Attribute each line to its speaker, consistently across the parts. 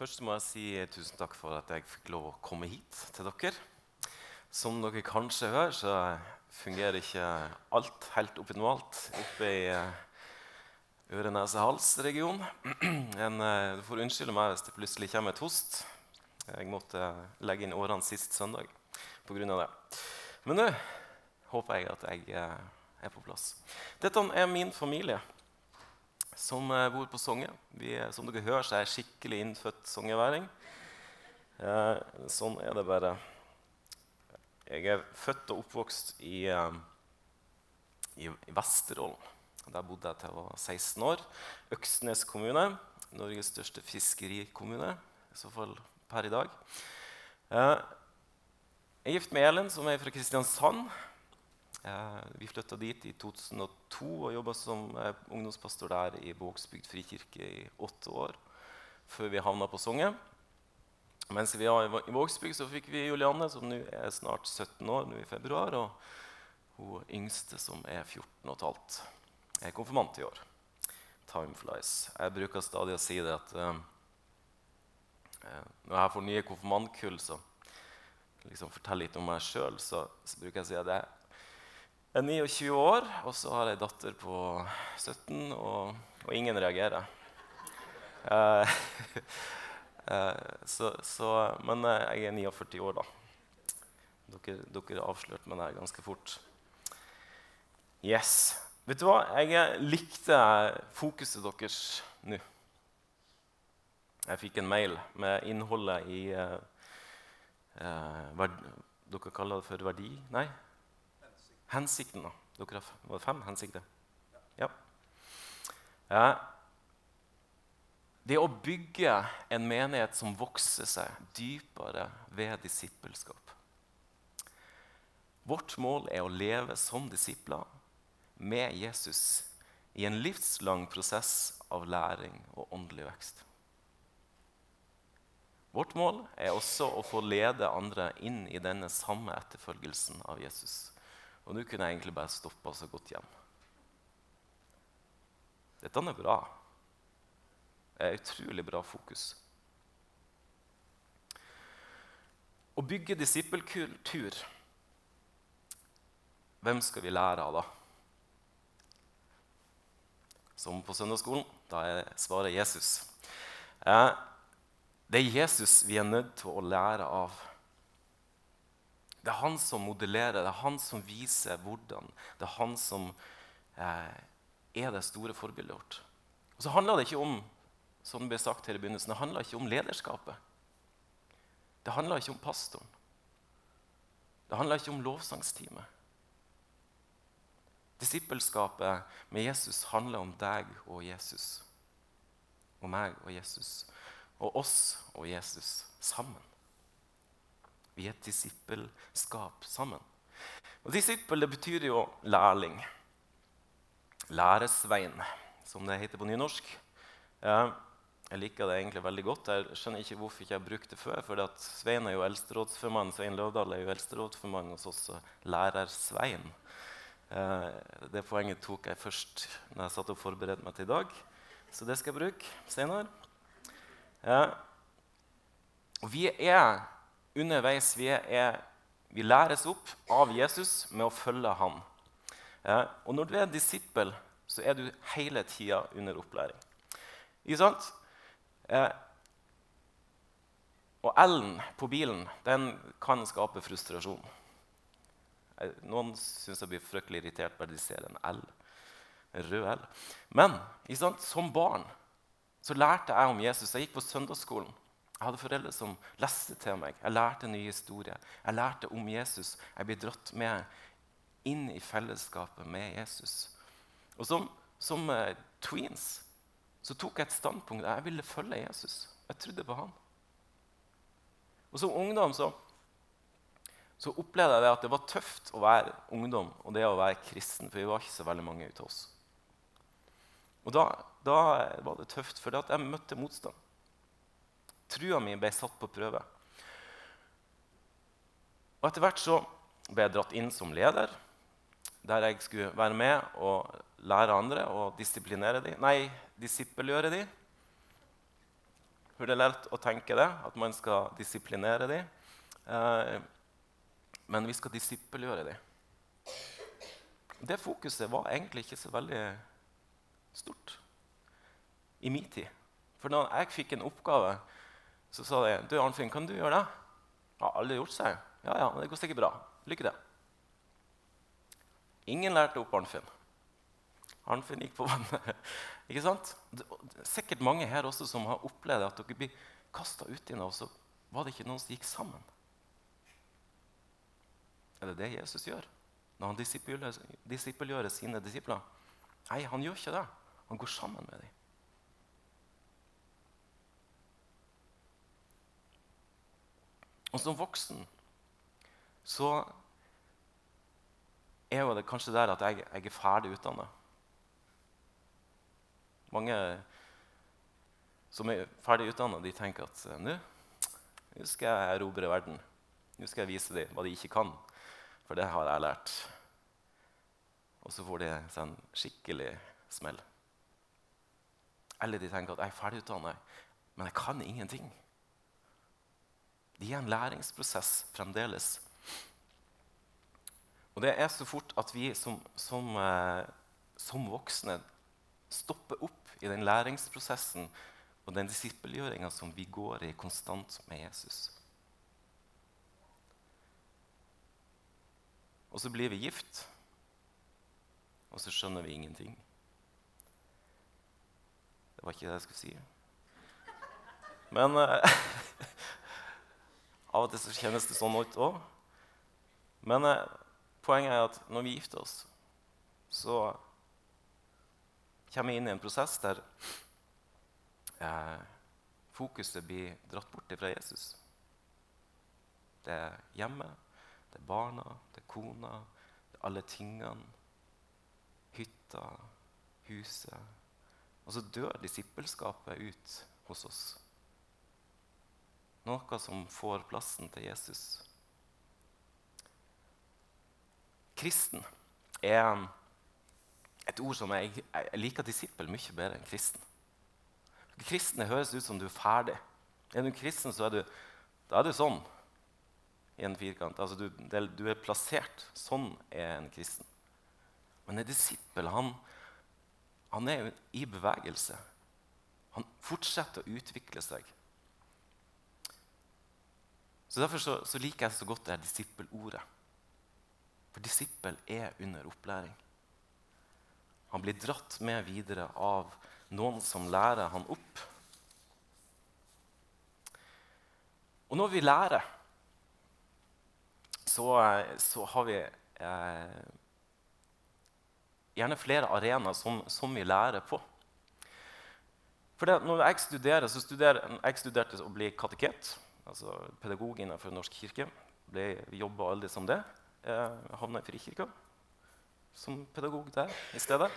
Speaker 1: Først må jeg si tusen takk for at jeg fikk lov å komme hit til dere. Som dere kanskje hører, så fungerer ikke alt helt optimalt oppe i eh, øre-nese-hals-regionen. Eh, du får unnskylde meg hvis det plutselig kommer et host. Jeg måtte legge inn årene sist søndag pga. det. Men nå håper jeg at jeg eh, er på plass. Dette er min familie som eh, bor på Songe. Vi, som dere hører, så er jeg skikkelig innfødt songeværing. Eh, sånn er det bare. Jeg er født og oppvokst i, eh, i, i Vesterålen. Der bodde jeg til jeg var 16 år. Øksnes kommune. Norges største fiskerikommune, i så fall per i dag. Eh, jeg er gift med Elin, som er fra Kristiansand. Eh, vi flytta dit i 2002 og jobba som eh, ungdomspastor der i Vågsbygd frikirke i åtte år. Før vi havna på Songe. Mens vi var i Vågsbygd, så fikk vi Julianne, som nå er snart 17 år nå i februar. Og hun yngste, som er 14 15. Jeg er konfirmant i år. Time flies. Jeg bruker stadig å si det at eh, når jeg får nye konfirmantkull, så liksom forteller litt om meg sjøl, så, så, bruker jeg å si at jeg er 29 år, og så har jeg ei datter på 17, og, og ingen reagerer. Uh, uh, så, så, men uh, jeg er 49 år, da. Dere, dere avslørte meg der ganske fort. Yes. Vet du hva? Jeg likte fokuset deres nå. Jeg fikk en mail med innholdet i Dere kaller det for verdi? Nei? Hensikten. da. Dere har fem hensikter? Ja. ja. Det å bygge en menighet som vokser seg dypere ved disippelskap. Vårt mål er å leve som disipler med Jesus i en livslang prosess av læring og åndelig vekst. Vårt mål er også å få lede andre inn i denne samme etterfølgelsen av Jesus. Og nå kunne jeg egentlig bare stoppa og gått hjem. Dette er bra. Det er utrolig bra fokus. Å bygge disippelkultur Hvem skal vi lære av, da? Som på søndagsskolen. Da er svaret Jesus. Eh, det er Jesus vi er nødt til å lære av. Det er han som modellerer, det er han som viser hvordan. Det er han som eh, er det store forbildet vårt. Og så handler det ikke om som det ble sagt her i begynnelsen, det handler ikke om lederskapet. Det handler ikke om pastoren. Det handler ikke om lovsangsteamet. Disippelskapet med Jesus handler om deg og Jesus. Og meg og Jesus. Og oss og Jesus sammen. Vi er et disippelskap sammen. Og Disippel det betyr jo lærling. Læresvein, som det heter på nynorsk. Jeg liker det egentlig veldig godt. Jeg skjønner ikke hvorfor ikke jeg har brukt det før. for Svein er jo eldsterådsformann. Svein Løvdahl er jo eldsterådsformann hos oss. Lærer Svein. Eh, det poenget tok jeg først når jeg satt og forberedte meg til i dag. Så det skal jeg bruke senere. Vi er underveis vi, er, vi læres opp av Jesus med å følge ham. Og når du er disippel, så er du hele tida under opplæring. Ikke sant? Og L-en på bilen den kan skape frustrasjon. Eh, noen syns jeg blir fryktelig irritert bare de ser en L. En rød L. Men som barn så lærte jeg om Jesus. Jeg gikk på søndagsskolen. Jeg hadde foreldre som leste til meg. Jeg lærte nye historier. Jeg lærte om Jesus. Jeg ble dratt med inn i fellesskapet med Jesus. Og som, som uh, tweens så tok jeg et standpunkt. Jeg ville følge Jesus. Jeg trodde på han. Og som ungdom så, så opplevde jeg at det var tøft å være ungdom og det å være kristen. For vi var ikke så veldig mange ute av oss. Og da, da var det tøft, for jeg møtte motstand. Trua mi ble satt på prøve. Og Etter hvert så ble jeg dratt inn som leder, der jeg skulle være med og lære andre og disiplinere dem. Nei, disippelgjøre dem. For det er å tenke det, at man skal disiplinere dem. Eh, men vi skal disippelgjøre dem. Det fokuset var egentlig ikke så veldig stort i min tid. For når jeg fikk en oppgave, så sa de du Arnfinn, kan du gjøre det? Har alle gjort seg? Ja, ja, det går sikkert bra. Lykke til. Ingen lærte opp Arnfinn. Arnfinn gikk på vannet. Ikke sant? Det er sikkert mange her også som har opplevd at dere blir kasta uti noe, og så var det ikke noen som gikk sammen. Er det det Jesus gjør når han disippelgjør sine disipler? Nei, han gjør ikke det. Han går sammen med dem. Og som voksen så er jo det kanskje der at jeg, jeg er ferdig utdanna. Mange som er ferdig utdanna, tenker at nå skal jeg erobre verden. Nå skal jeg vise dem hva de ikke kan, for det har jeg lært. Og så får de seg en skikkelig smell. Eller de tenker at jeg er ferdig utdanna, men jeg kan ingenting. De er en læringsprosess fremdeles. Og det er så fort at vi som, som, eh, som voksne stopper opp i den læringsprosessen og den disippelgjøringa som vi går i konstant med Jesus. Og så blir vi gift, og så skjønner vi ingenting. Det var ikke det jeg skulle si. Men eh, av og til så kjennes det sånn ut òg. Men eh, poenget er at når vi gifter oss, så kommer vi inn i en prosess der eh, fokuset blir dratt bort fra Jesus. Det er hjemmet, det er barna, det er kona, det er alle tingene. Hytta, huset og så dør disippelskapet ut hos oss. Noe som får plassen til Jesus. Kristen er et ord som jeg, jeg liker disippel mye bedre enn kristen. Kristne høres ut som du er ferdig. Er du kristen, så er du, da er du sånn i en firkant. Altså, du, du, er plassert. Sånn er en kristen. Men en disippel han, han er i bevegelse. Han fortsetter å utvikle seg. Så Derfor så, så liker jeg så godt det her disippelordet. For disippel er under opplæring. Han blir dratt med videre av noen som lærer han opp. Og når vi lærer, så, så har vi eh, gjerne flere arenaer som, som, vi lærer på. For det, når jeg studerer, så studerer, jeg studerte å bli kateket, altså pedagog innenfor Norsk kirke. Ble, jobba aldri som det. Jeg havna i Frikirka som pedagog der i stedet.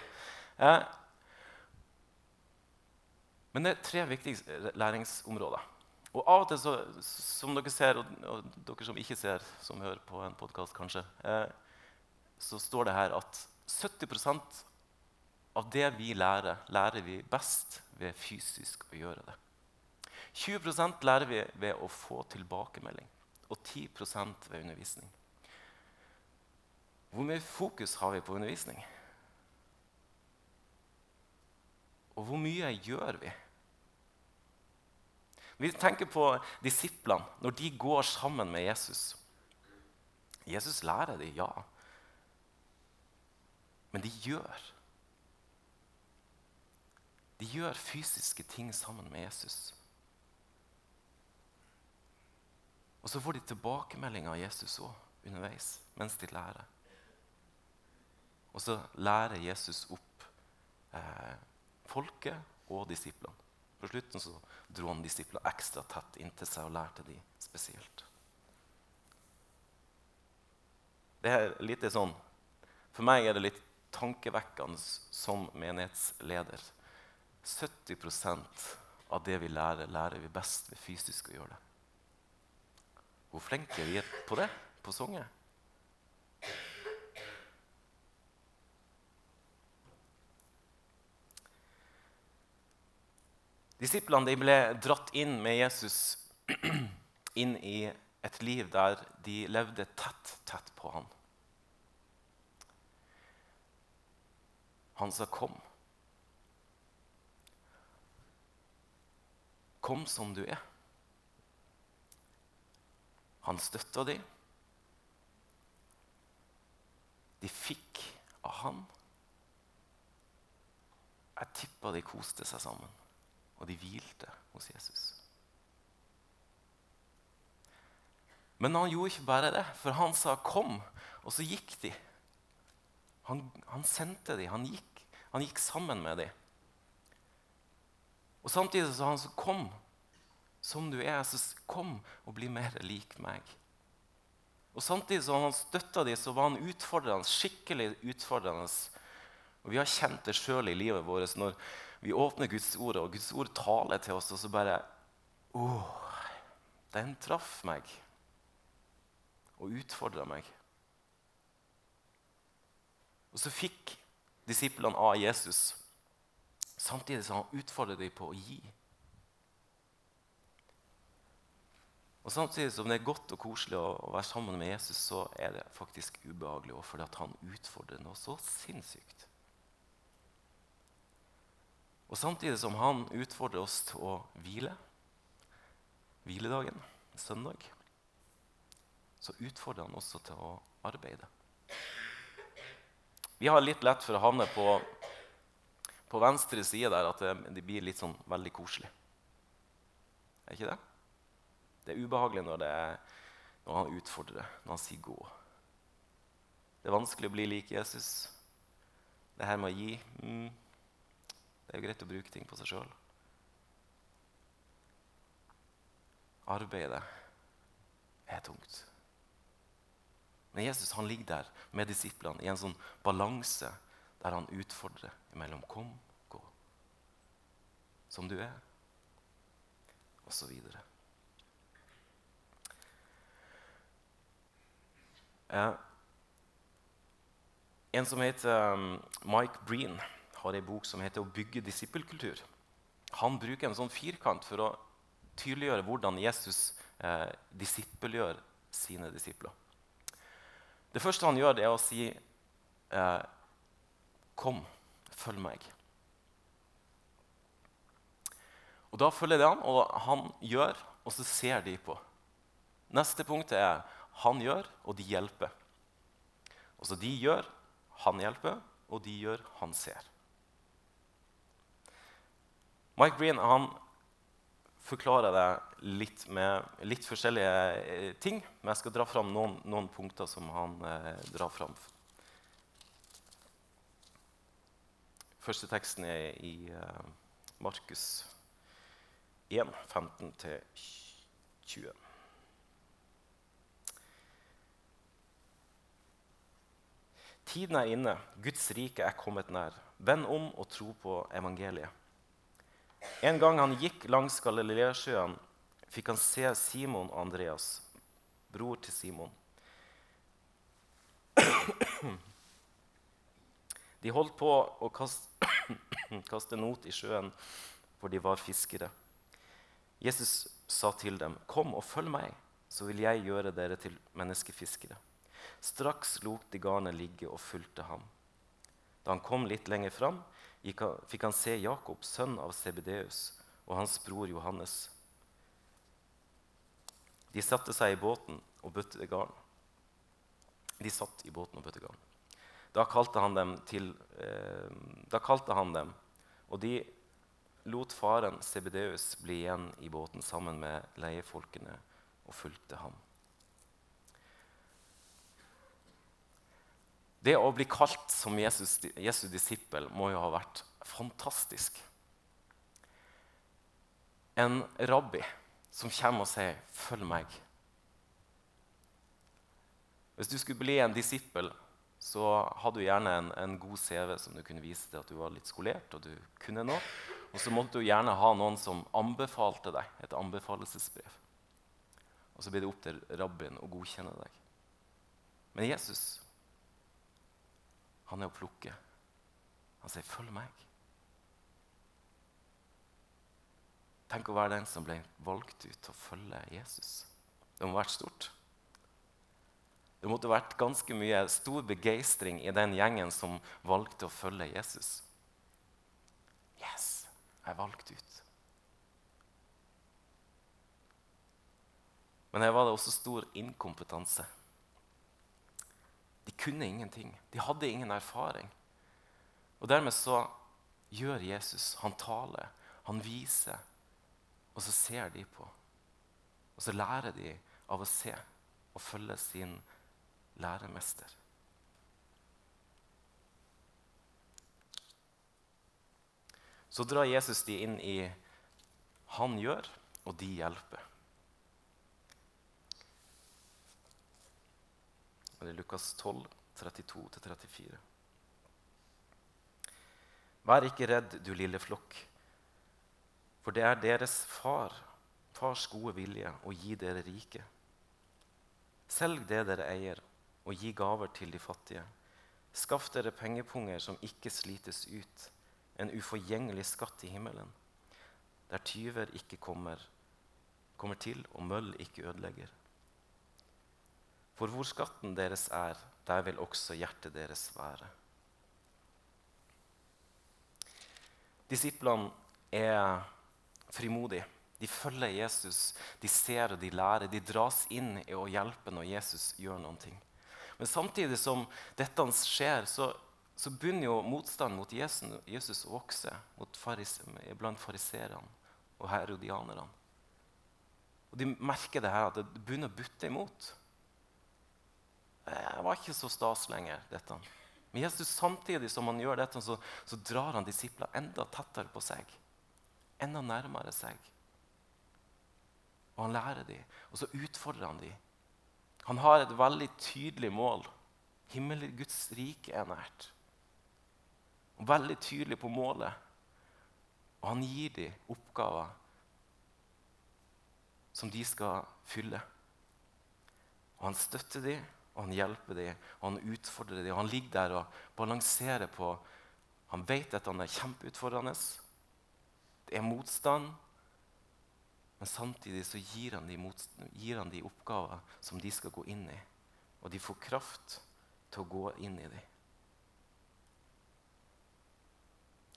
Speaker 1: Eh, men det er tre viktige læringsområder. Og av og til, så, som dere ser, og, og, dere som ikke ser, som hører på en podkast, kanskje, eh, så står det her at 70% av det vi lærer, lærer vi best ved fysisk å gjøre det. 20% lærer vi ved å få tilbakemelding, og 10% ved undervisning. Hvor mye fokus har vi på undervisning? Og hvor mye gjør vi? Vi tenker på disiplene når de går sammen med Jesus. Jesus lærer dem, ja. Men de gjør. De gjør fysiske ting sammen med Jesus. Og så får de tilbakemelding av Jesus òg underveis mens de lærer. Og så lærer Jesus opp eh, folket og disiplene. På slutten så dro han disiplene ekstra tett inntil seg og lærte de spesielt. Det er litt sånn, For meg er det litt tankevekkende som menighetsleder. 70% av det vi lærer, lærer vi best ved fysisk å gjøre det. Hvor flinke er vi på det på Songe? Disiplene ble dratt inn med Jesus inn i et liv der de levde tett, tett på ham. Han sa 'kom'. Kom som du er. Han støtta dem. De fikk av han. Jeg tippa de koste seg sammen, og de hvilte hos Jesus. Men han gjorde ikke bare det, for han sa 'kom', og så gikk de. Han, han sendte de, han gikk, han gikk sammen med de. Og Samtidig sa han så 'kom som du er, så kom og bli mer lik meg'. Og Samtidig som han støtta dem, så var han utfordrende, skikkelig utfordrende. Og Vi har kjent det sjøl i livet vårt når vi åpner Guds ord, og Guds ord taler til oss, og så bare Åh, den traff meg og utfordra meg. Og så fikk disiplene av Jesus, samtidig som han utfordret dem på å gi. Og Samtidig som det er godt og koselig å, å være sammen med Jesus, så er det faktisk ubehagelig òg fordi han utfordrer noe så sinnssykt. Og Samtidig som han utfordrer oss til å hvile, hviledagen, søndag, så utfordrer han også til å arbeide. Vi har litt lett for å havne på, på venstre side der at det, det blir litt sånn veldig koselig. Er ikke det? Det er ubehagelig når, er, når han utfordrer, når han sier 'gå'. Det er vanskelig å bli lik Jesus. Det her med å gi mm, Det er jo greit å bruke ting på seg sjøl. Arbeidet er tungt. Men Jesus han ligger der med disiplene i en sånn balanse der han utfordrer mellom 'kom, gå', som du er, osv. Eh, en som heter um, Mike Breen, har en bok som heter 'Å bygge disippelkultur'. Han bruker en sånn firkant for å tydeliggjøre hvordan Jesus eh, disippelgjør sine disipler. Det første han gjør, det er å si eh, 'Kom, følg meg'. Og Da følger de han, og han gjør, og så ser de på. Neste punkt er han gjør, og de hjelper. Altså de gjør, han hjelper, og de gjør, han ser. Mike Breen han forklarer det litt med litt forskjellige eh, ting. Men jeg skal dra fram noen, noen punkter som han eh, drar fram. Første teksten er i eh, Markus 1, 15-20. Tiden er inne, Guds rike er kommet nær. Vend om og tro på evangeliet. En gang han gikk langs Galileasjøen, fikk han se Simon og Andreas, bror til Simon. De holdt på å kaste, kaste not i sjøen, for de var fiskere. Jesus sa til dem, 'Kom og følg meg, så vil jeg gjøre dere til menneskefiskere.' Straks lot de garnet ligge og fulgte ham. Da han kom litt lenger fram, fikk han se Jakob, sønn av Sebedeus, og hans bror Johannes. De satte seg i båten og bøtte garn. De satt i båten og bøtte garn. Da kalte han dem, til, eh, da kalte han dem og de lot faren Sebedeus bli igjen i båten sammen med leiefolkene og fulgte ham. Det å bli kalt som Jesus, Jesu disippel må jo ha vært fantastisk. En rabbi som kommer og sier 'følg meg'. Hvis du skulle bli en disippel, så hadde du gjerne en, en, god CV som du kunne vise til at du var litt skolert og du kunne noe. Og så måtte du gjerne ha noen som anbefalte deg et anbefalesesbrev. Og så blir det opp til rabbien å godkjenne deg. Men Jesus han er å plukke. Han sier, 'Følg meg'. Tenk å være den som ble valgt ut til å følge Jesus. Det må ha vært stort. Det måtte ha vært ganske mye stor begeistring i den gjengen som valgte å følge Jesus. Yes, jeg er valgt ut. Men her var det også stor inkompetanse. De kunne ingenting. De hadde ingen erfaring. Og dermed så gjør Jesus Han taler, han viser, og så ser de på. Og så lærer de av å se og følge sin læremester. Så drar Jesus de inn i han gjør, og de hjelper. Det er Lukas 12, 32-34. Vær ikke redd, du lille flokk, for det er deres far, fars gode vilje, å gi dere rike. Selg det dere eier, og gi gaver til de fattige. Skaff dere pengepunger som ikke slites ut, en uforgjengelig skatt i himmelen, der tyver ikke kommer, kommer til og møll ikke ødelegger. For hvor skatten deres er, der vil også hjertet deres være. Disiplene er frimodige. De følger Jesus, de ser og de lærer. De dras inn i å hjelpe når Jesus gjør noe. Men samtidig som dette skjer, så, så begynner jo motstanden mot Jesus, Jesus å vokse faris, blant fariserene og herodianerne. Og De merker det her, at det begynner å butte imot. Det var ikke så stas lenger, dette. Men Jesus, samtidig som han gjør dette, så, så drar han disipler enda tettere på seg. Enda nærmere seg. Og han lærer dem, og så utfordrer han dem han har et veldig tydelig mål. Himmel, Guds rike er nært. Og veldig tydelig på målet. Og han gir dem oppgaver som de skal fylle. Og han støtter dem, og han hjelper dem, og han utfordrer dem. Og han ligger der og balanserer på Han vet at han er kjempeutfordrende. Det er motstand. Men samtidig så gir han, dem de oppgaver som de skal gå inn i. Og de får kraft til å gå inn i dem.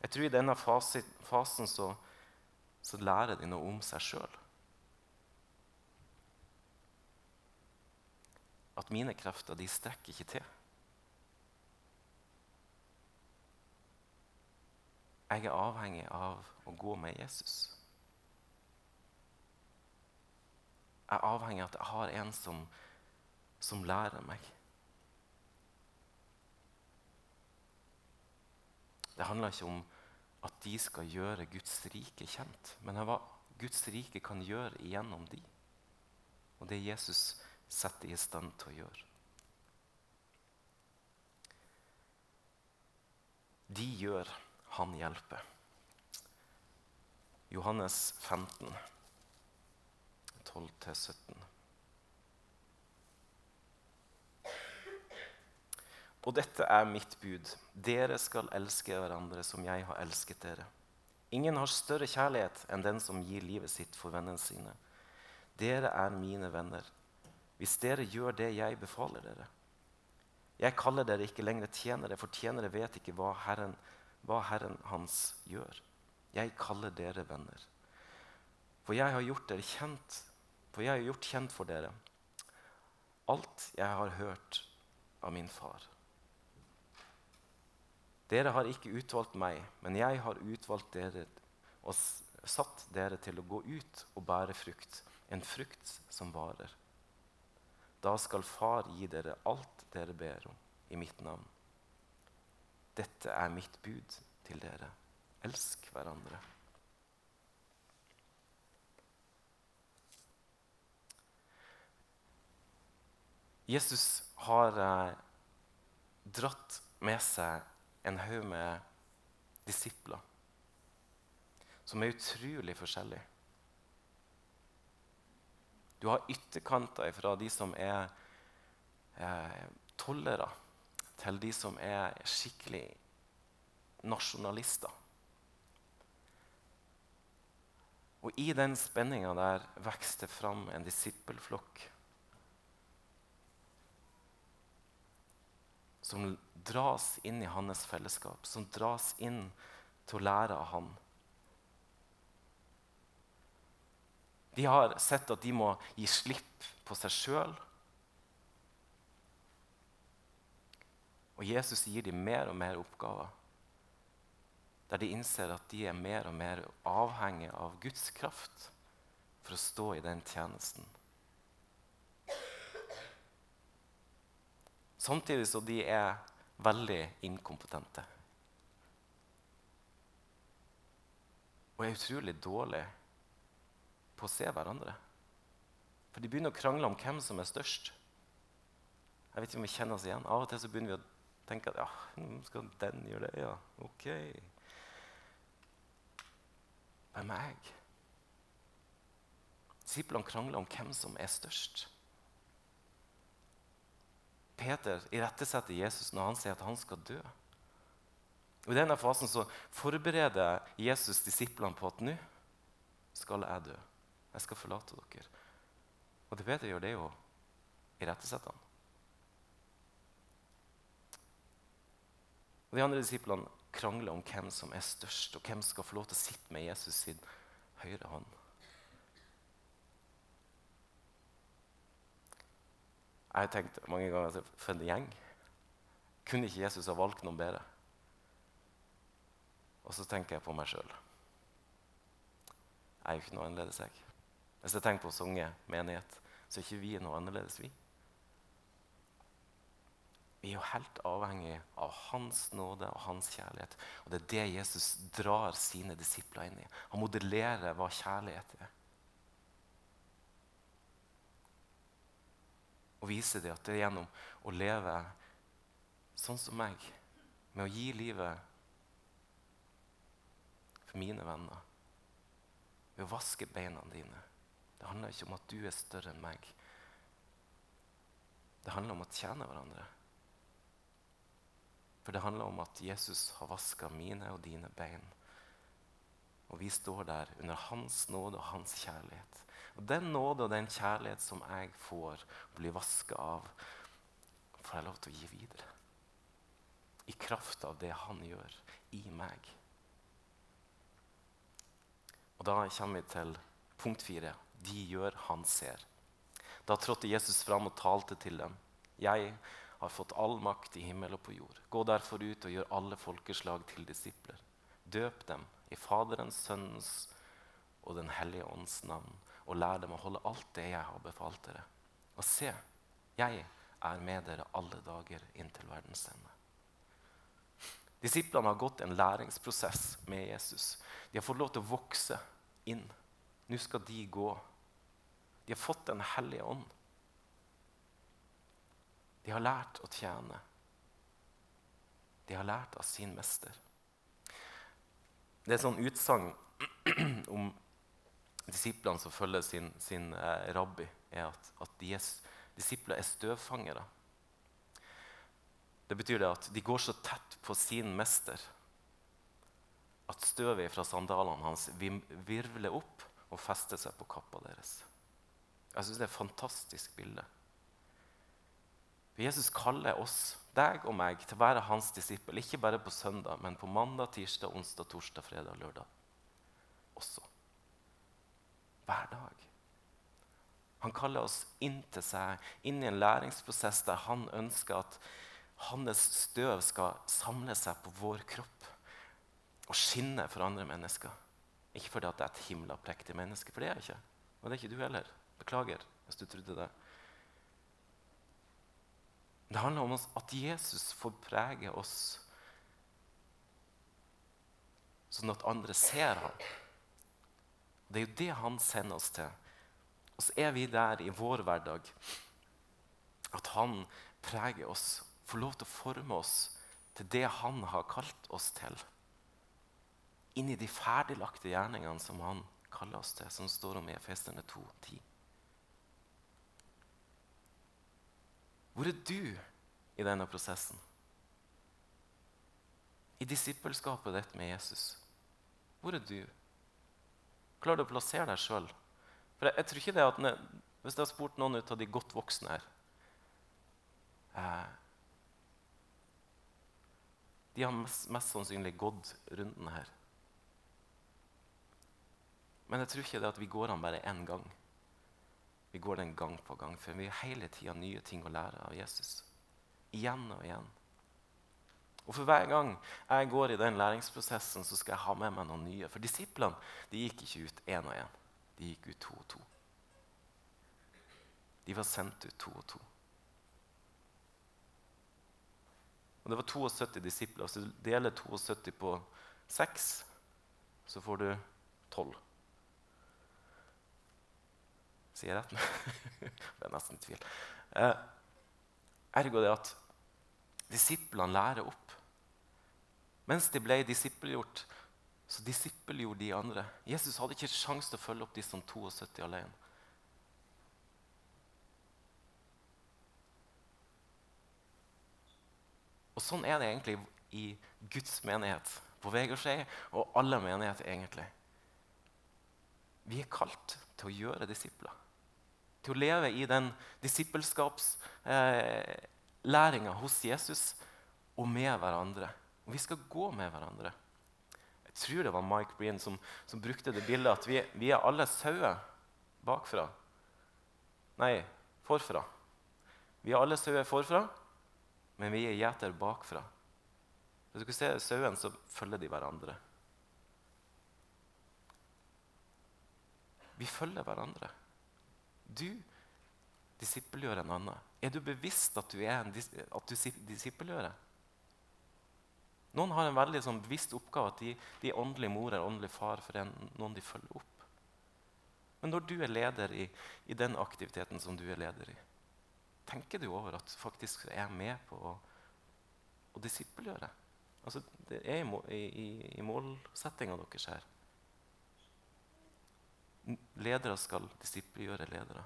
Speaker 1: Jeg tror i denne fasen så, så lærer de noe om seg sjøl. At mine krefter de strekker ikke til. Jeg er avhengig av å gå med Jesus. Jeg er avhengig av at jeg har en som, som lærer meg. Det handler ikke om at de skal gjøre Guds rike kjent, men hva Guds rike kan gjøre igjennom de. Og det Jesus setter i stand til å gjøre. De gjør, han hjelper. Johannes 15. 12-17. Og dette er mitt bud. Dere skal elske hverandre som jeg har elsket dere. Ingen har større kjærlighet enn den som gir livet sitt for vennene sine. Dere er mine venner hvis dere gjør det jeg befaler dere. Jeg kaller dere ikke lenger tjenere, for tjenere vet ikke hva Herren, hva Herren hans gjør. Jeg kaller dere venner. For jeg har gjort dere kjent for jeg har gjort kjent for dere alt jeg har hørt av min far. Dere har ikke utvalgt meg, men jeg har utvalgt dere og satt dere til å gå ut og bære frukt, en frukt som varer. Da skal Far gi dere alt dere ber om i mitt navn. Dette er mitt bud til dere. Elsk hverandre. Jesus har eh, dratt med seg en haug med disipler som er utrolig forskjellige. Du har ytterkanter fra de som er eh, tollere, til de som er skikkelig nasjonalister. Og i den spenninga der vokser det fram en disippelflokk som dras inn i hans fellesskap, som dras inn til å lære av han. De har sett at de må gi slipp på seg sjøl. Og Jesus gir dem mer og mer oppgaver der de innser at de er mer og mer avhengig av Guds kraft for å stå i den tjenesten. Samtidig så de er veldig inkompetente. Og er utrolig dårlige på å se hverandre. For de begynner å krangle om hvem som er størst. Jeg vet ikke om vi kjenner oss igjen. Av og til så begynner vi å tenke at ja, skal den gjøre det? Ja, ok. Hvem er jeg? Disiplene krangler om hvem som er størst. Peter irettesetter Jesus når han sier at han skal dø. Og I denne fasen så forbereder Jesus disiplene på at nå skal jeg dø. Jeg skal forlate dere. Og det Peter gjør, det er jo irettesette ham. De andre disiplene krangler om hvem som er størst, og hvem skal få lov til å sitte med Jesus sin høyre hånd. Jeg har tenkt mange ganger for en gjeng. Kunne ikke Jesus ha valgt noen bedre? Og så tenker jeg på meg sjøl. Jeg er jo ikke noe annerledes, jeg. Hvis jeg tenker på Songe menighet, så er ikke vi noe annerledes, vi. Vi er jo helt avhengig av hans nåde og hans kjærlighet. Og det er det Jesus drar sine disipler inn i. Han modellerer hva kjærlighet er. Og viser det at det er gjennom å leve sånn som meg, med å gi livet for mine venner, ved å vaske beina dine. Det handler ikke om at du er større enn meg. Det handler om å tjene hverandre. For det handler om at Jesus har vaska mine og dine bein. Og vi står der under hans nåde og hans kjærlighet. Og Den nåde og den kjærlighet som jeg får og blir vaska av, får jeg lov til å gi videre. I kraft av det han gjør i meg. Og Da kommer vi til punkt fire. De gjør, han ser. Da trådte Jesus fram og talte til dem. Jeg har fått all makt i himmel og på jord. Gå derfor ut og gjør alle folkeslag til disipler. Døp dem i Faderens, Sønnens og Den hellige ånds navn, og lær dem å holde alt det jeg har befalt dere. Og se, jeg er med dere alle dager inntil verdens ende. Disiplene har gått en læringsprosess med Jesus. De har fått lov til å vokse inn. Nå skal de gå. De har fått Den hellige ånd. De har lært å tjene. De har lært av sin mester. Det er sånn utsagn om disiplene som følger sin, sin eh, rabbi, er at, at deres disipler er støvfangere. Det betyr det at de går så tett på sin mester at støvet fra sandalene hans virvler opp og feste seg på kappa deres. Jeg synes Det er et fantastisk bilde. Jesus kaller oss, deg og meg, til å være hans disippel. Ikke bare på søndag, men på mandag, tirsdag, onsdag, torsdag, fredag lørdag også. Hver dag. Han kaller oss inn til seg, inn i en læringsprosess der han ønsker at hans støv skal samle seg på vår kropp og skinne for andre mennesker. Ikke fordi at det er et himla prektig menneske, for det er jeg ikke. Og det er ikke du heller. Beklager hvis du trodde det. Det handler om at Jesus får prege oss, sånn at andre ser ham. Det er jo det han sender oss til. Og så er vi der i vår hverdag at han preger oss, får lov til å forme oss til det han har kalt oss til. Inn i de ferdiglagte gjerningene som han kaller oss til, som står om i Efeserne 2.10. Hvor er du i denne prosessen? I disippelskapet ditt med Jesus. Hvor er du? Klarer du å plassere deg sjøl? For jeg, jeg, tror ikke det at Hvis jeg har spurt noen ut av de godt voksne her eh, De har mest, mest, sannsynlig gått runden her. Men jeg tror ikke det at vi går an bare én gang. Vi går den gang på gang, for vi har hele tida nye ting å lære av Jesus. Igjen og igjen. Og For hver gang jeg går i den læringsprosessen, så skal jeg ha med meg noen nye. For disiplene de gikk ikke ut én og én. De gikk ut to og to. De var sendt ut to og to. Og Det var 72 disipler. Så deler 72 på 6, så får du 12. Sier jeg rett? det er nesten tvil. Eh, ergo det at disiplene lærer opp. Mens de ble disippelgjort, så disippelgjorde de andre. Jesus hadde ikke sjanse til å følge opp de som 72 alene. Og Sånn er det egentlig i Guds menighet, på Vegårshei og alle menigheter. egentlig. Vi er kalt til å gjøre disipler. Til å leve i den disippelskapslæringa eh, hos Jesus og med hverandre. Og vi skal gå med hverandre. Jeg tror det var Mike Breen som, som brukte det bildet at vi, vi er alle sauer bakfra. Nei, forfra. Vi er alle sauer forfra, men vi er gjeter bakfra. Hvis du ser se sauen, så følger de hverandre. Vi følger hverandre. Du disippelgjør en annen. Er du bevisst at du, er en, at du disippelgjører? Noen har en veldig sånn, bevisst oppgave at de, de er åndelig mor eller åndelig far for en, noen de følger opp. Men når du er leder i, i, den aktiviteten som du er leder i, tenker du over at faktisk er med på å, å disippelgjøre? Altså, det er i, i, i målsettinga deres her. Ledere skal disippelgjøre ledere.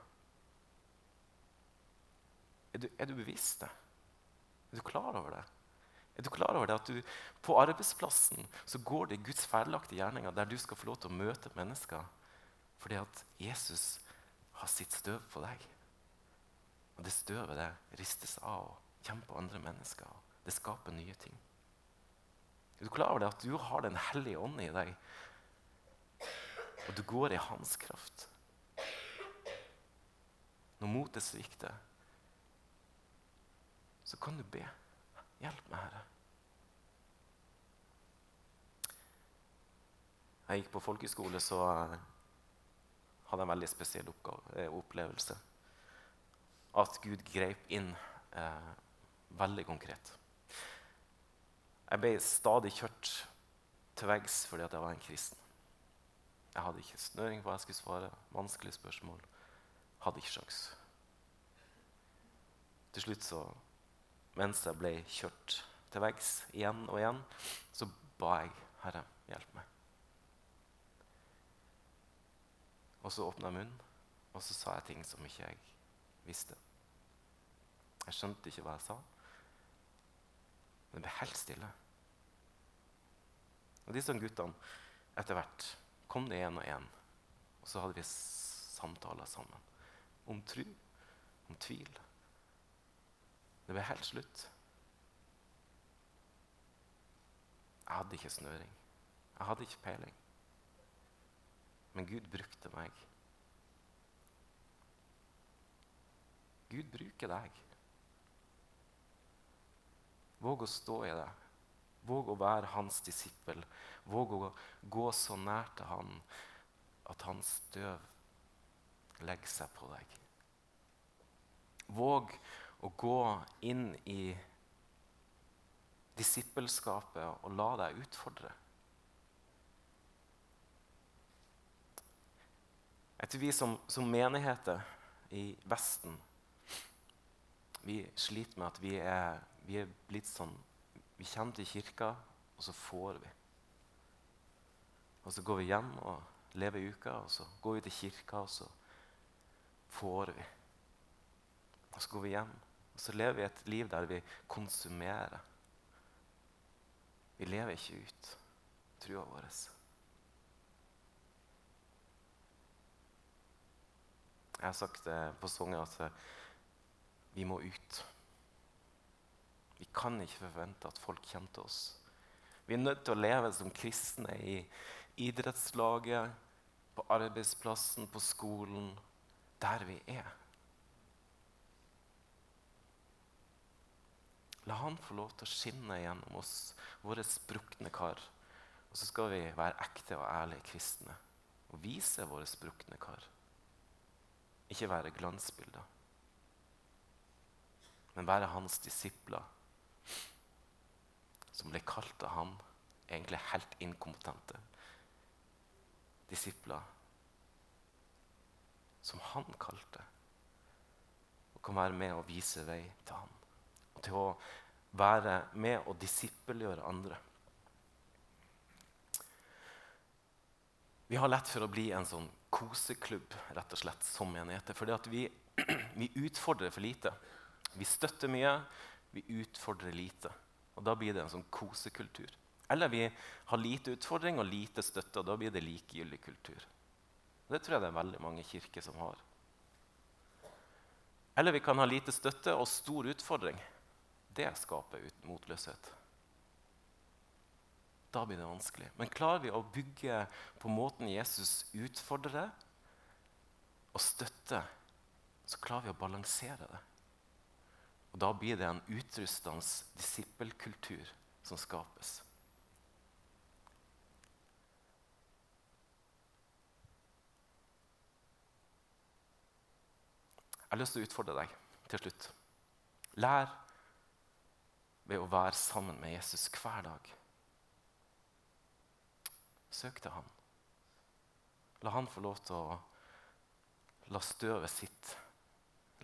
Speaker 1: Er du, er du bevisst det? Er du klar over det? Er du klar over det at du, på arbeidsplassen så går det Guds ferdelagte gjerninger der du skal få lov til å møte mennesker fordi at Jesus har sitt støv på deg. Og det støvet det ristes av og kommer på andre mennesker. og Det skaper nye ting. Er du klar over det at du har Den hellige ånd i deg, og du går i hans kraft? Når motet svikter, så kan du be. Hjelp meg, Herre. Jeg gikk på folkeskole, så eh, hadde jeg en veldig spesiell oppgave, eh, opplevelse. At Gud grep inn eh, veldig konkret. Jeg ble stadig kjørt til veggs fordi jeg var en kristen. Jeg hadde ikke snøring på hva jeg skulle svare. Vanskelige spørsmål. Hadde ikke sjans. Til slutt, så, mens jeg ble kjørt til veggs igjen og igjen, så ba jeg Herre, hjelp meg. Og så åpna jeg munnen, og så sa jeg ting som ikke jeg visste. Jeg skjønte ikke hva jeg sa, men det ble helt stille. Og disse guttene, etter hvert, kom det én og én. Og så hadde vi samtaler sammen om tro, om tvil. Det ble helt slutt. Jeg hadde ikke snøring. Jeg hadde ikke peiling. Men Gud brukte meg. Gud bruker deg. Våg å stå i det. Våg å være hans disippel. Våg å gå så nær til han at hans støv legger seg på deg. Våg å gå inn i disippelskapet og la deg utfordre. Jeg tror vi som, som menigheter i Vesten vi sliter med at vi er, vi er blitt sånn Vi kommer til kirka, og så får vi. Og så går vi hjem og lever i uka, og så går vi til kirka, og så får vi. Og så går vi hjem, og så lever vi et liv der vi konsumerer. Vi lever ikke ut trua vår. Jeg har sagt på sangen at vi må ut. Vi kan ikke forvente at folk til oss. Vi er nødt til å leve som kristne i idrettslaget, på arbeidsplassen, på skolen, der vi er. La han få lov til å skinne gjennom oss, våre sprukne kar. Og så skal vi være ekte og ærlige kristne og vise våre sprukne kar. Ikke være glansbilder, men være hans disipler, som ble kalt av ham egentlig helt inkompetente disipler, som han kalte, og kan være med og vise vei til han. Og til å være med og disippelgjøre andre. Vi har lett for å bli en sånn koseklubb rett og slett, som menigheter. At vi, vi utfordrer for lite. Vi støtter mye, vi utfordrer lite. Og Da blir det en sånn kosekultur. Eller vi har lite utfordring og lite støtte, og da blir det likegyldig kultur. Det tror jeg det er veldig mange kirker som har. Eller vi kan ha lite støtte og stor utfordring. Det skaper motløshet da blir det vanskelig. Men klarer vi å bygge på måten Jesus utfordrer og støtter, så klarer vi å balansere det. Og Da blir det en utrustende disippelkultur som skapes. Jeg har lyst til å utfordre deg til slutt. Lær ved å være sammen med Jesus hver dag. Søk til han. La han få lov til å la støvet sitt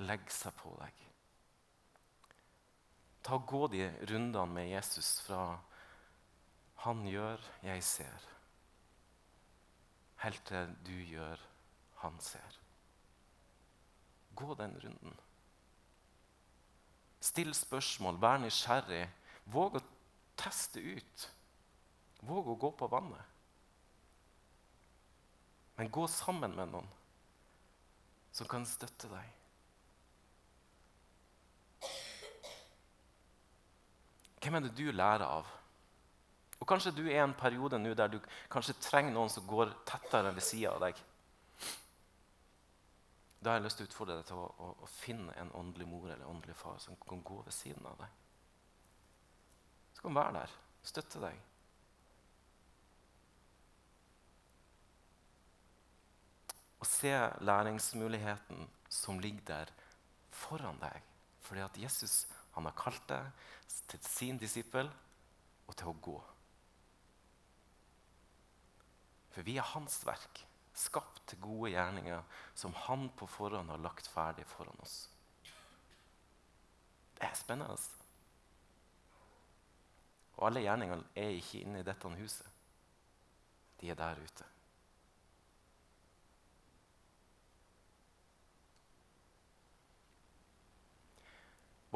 Speaker 1: legge seg på deg. Ta og Gå de rundene med Jesus fra 'han gjør, jeg ser', helt til du gjør, han ser. Gå den runden. Still spørsmål, vær nysgjerrig. Våg å teste ut. Våg å gå på vannet. Men gå sammen med noen som kan støtte deg. Hvem er det du lærer av? Og Kanskje du er i en periode nå der du kanskje trenger noen som går tettere ved sida av deg. Da har jeg lyst til å utfordre deg til å, å, å, finne en åndelig mor eller åndelig far som kan gå ved siden av deg. Som kan være der, støtte deg. og se læringsmuligheten som ligger der foran deg. Fordi at Jesus han har kalt deg til sin disippel og til å gå. For vi er hans verk, skapt til gode gjerninger som han på forhånd har lagt ferdig foran oss. Det er spennende. Og alle gjerningene er ikke inne i dette huset. De er der ute.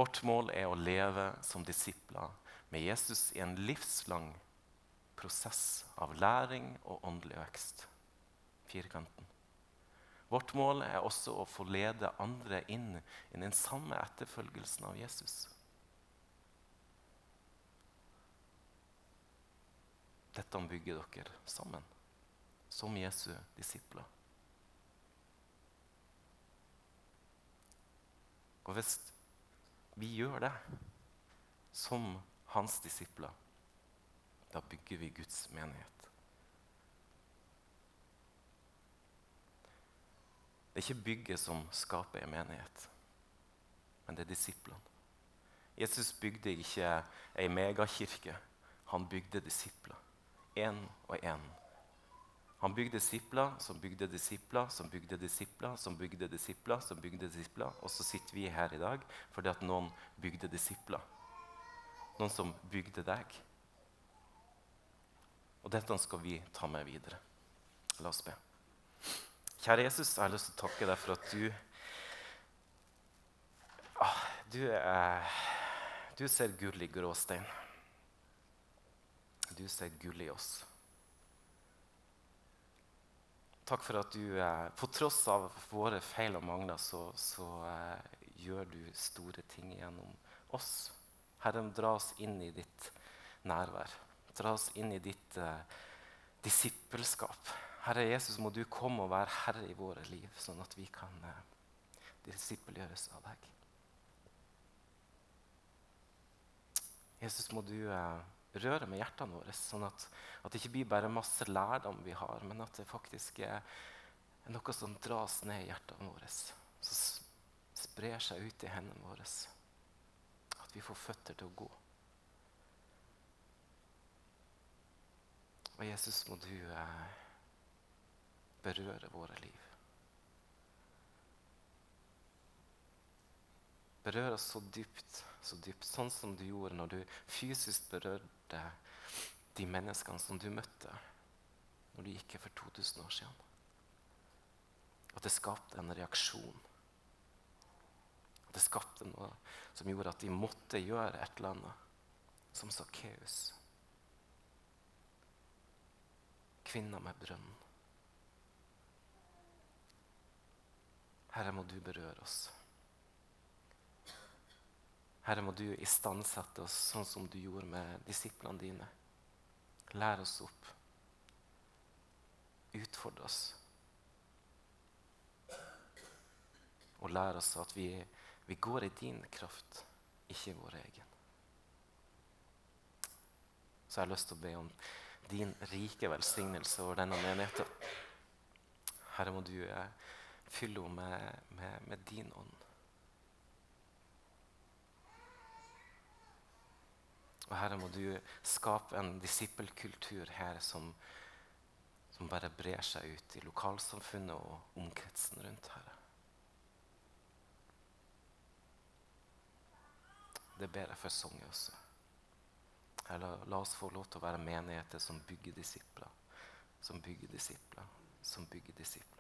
Speaker 1: Vårt mål er å leve som disipler med Jesus i en livslang prosess av læring og åndelig vekst. Firkanten. Vårt mål er også å få lede andre inn i den samme etterfølgelsen av Jesus. Dette bygger dere sammen, som Jesu disipler. Og hvis vi gjør det som hans disipler, da bygger vi Guds menighet. Det er ikke bygget som skaper en menighet, men det er disiplene. Jesus bygde ikke ei megakirke. Han bygde disipler. Én og én han bygde disipler som bygde disipler som bygde disipler som bygde disipler. som bygde disipler. Og så sitter vi her i dag fordi at noen bygde disipler. Noen som bygde deg. Og dette skal vi ta med videre. La oss be. Kjære Jesus, jeg har lyst til å takke deg for at du ah, du, er, du ser gull i gråstein. Du ser gull i oss. Takk for at du eh, på tross av våre feil og mangler, så, så eh, gjør du store ting gjennom oss. Herre, dra oss inn i ditt nærvær. Dra oss inn i ditt eh, disippelskap. Herre Jesus, må du komme og være herre i våre liv, sånn at vi kan eh, disippelgjøres av deg. Jesus, må du eh, røre med hjertene våre, sånn at, at, det ikke blir bare masse lærdom vi har, men at det faktisk er, noe som dras ned i hjertene våre, som sprer seg ut i hendene våre. At vi får føtter til å gå. Og Jesus, må du eh, berøre våre liv. Berør oss så dypt, så dypt, sånn som du gjorde når du fysisk berørte de menneskene som du møtte når du gikk her for 2000 år siden. At det skapte en reaksjon. At det skapte noe som gjorde at de måtte gjøre et eller annet. Som Sakkeus. Kvinna med brønnen. Herre, må du berøre oss. Herre, må du istandsette oss sånn som du gjorde med disiplene dine. Lær oss opp. Utfordre oss. Og lær oss at vi, vi går i din kraft, ikke vår egen. Så jeg har lyst til å be om din rike velsignelse over denne menigheten. Herre, må du eh, fylle henne med, med din ånd. Og Herre, må du skape en disippelkultur her som, som bare brer seg ut i lokalsamfunnet og omkretsen rundt. Herre. Det ber jeg for Sogn også. Herre, la oss få lov til å være menigheter som bygger disipler. Som bygger disipler. Som bygger disipler.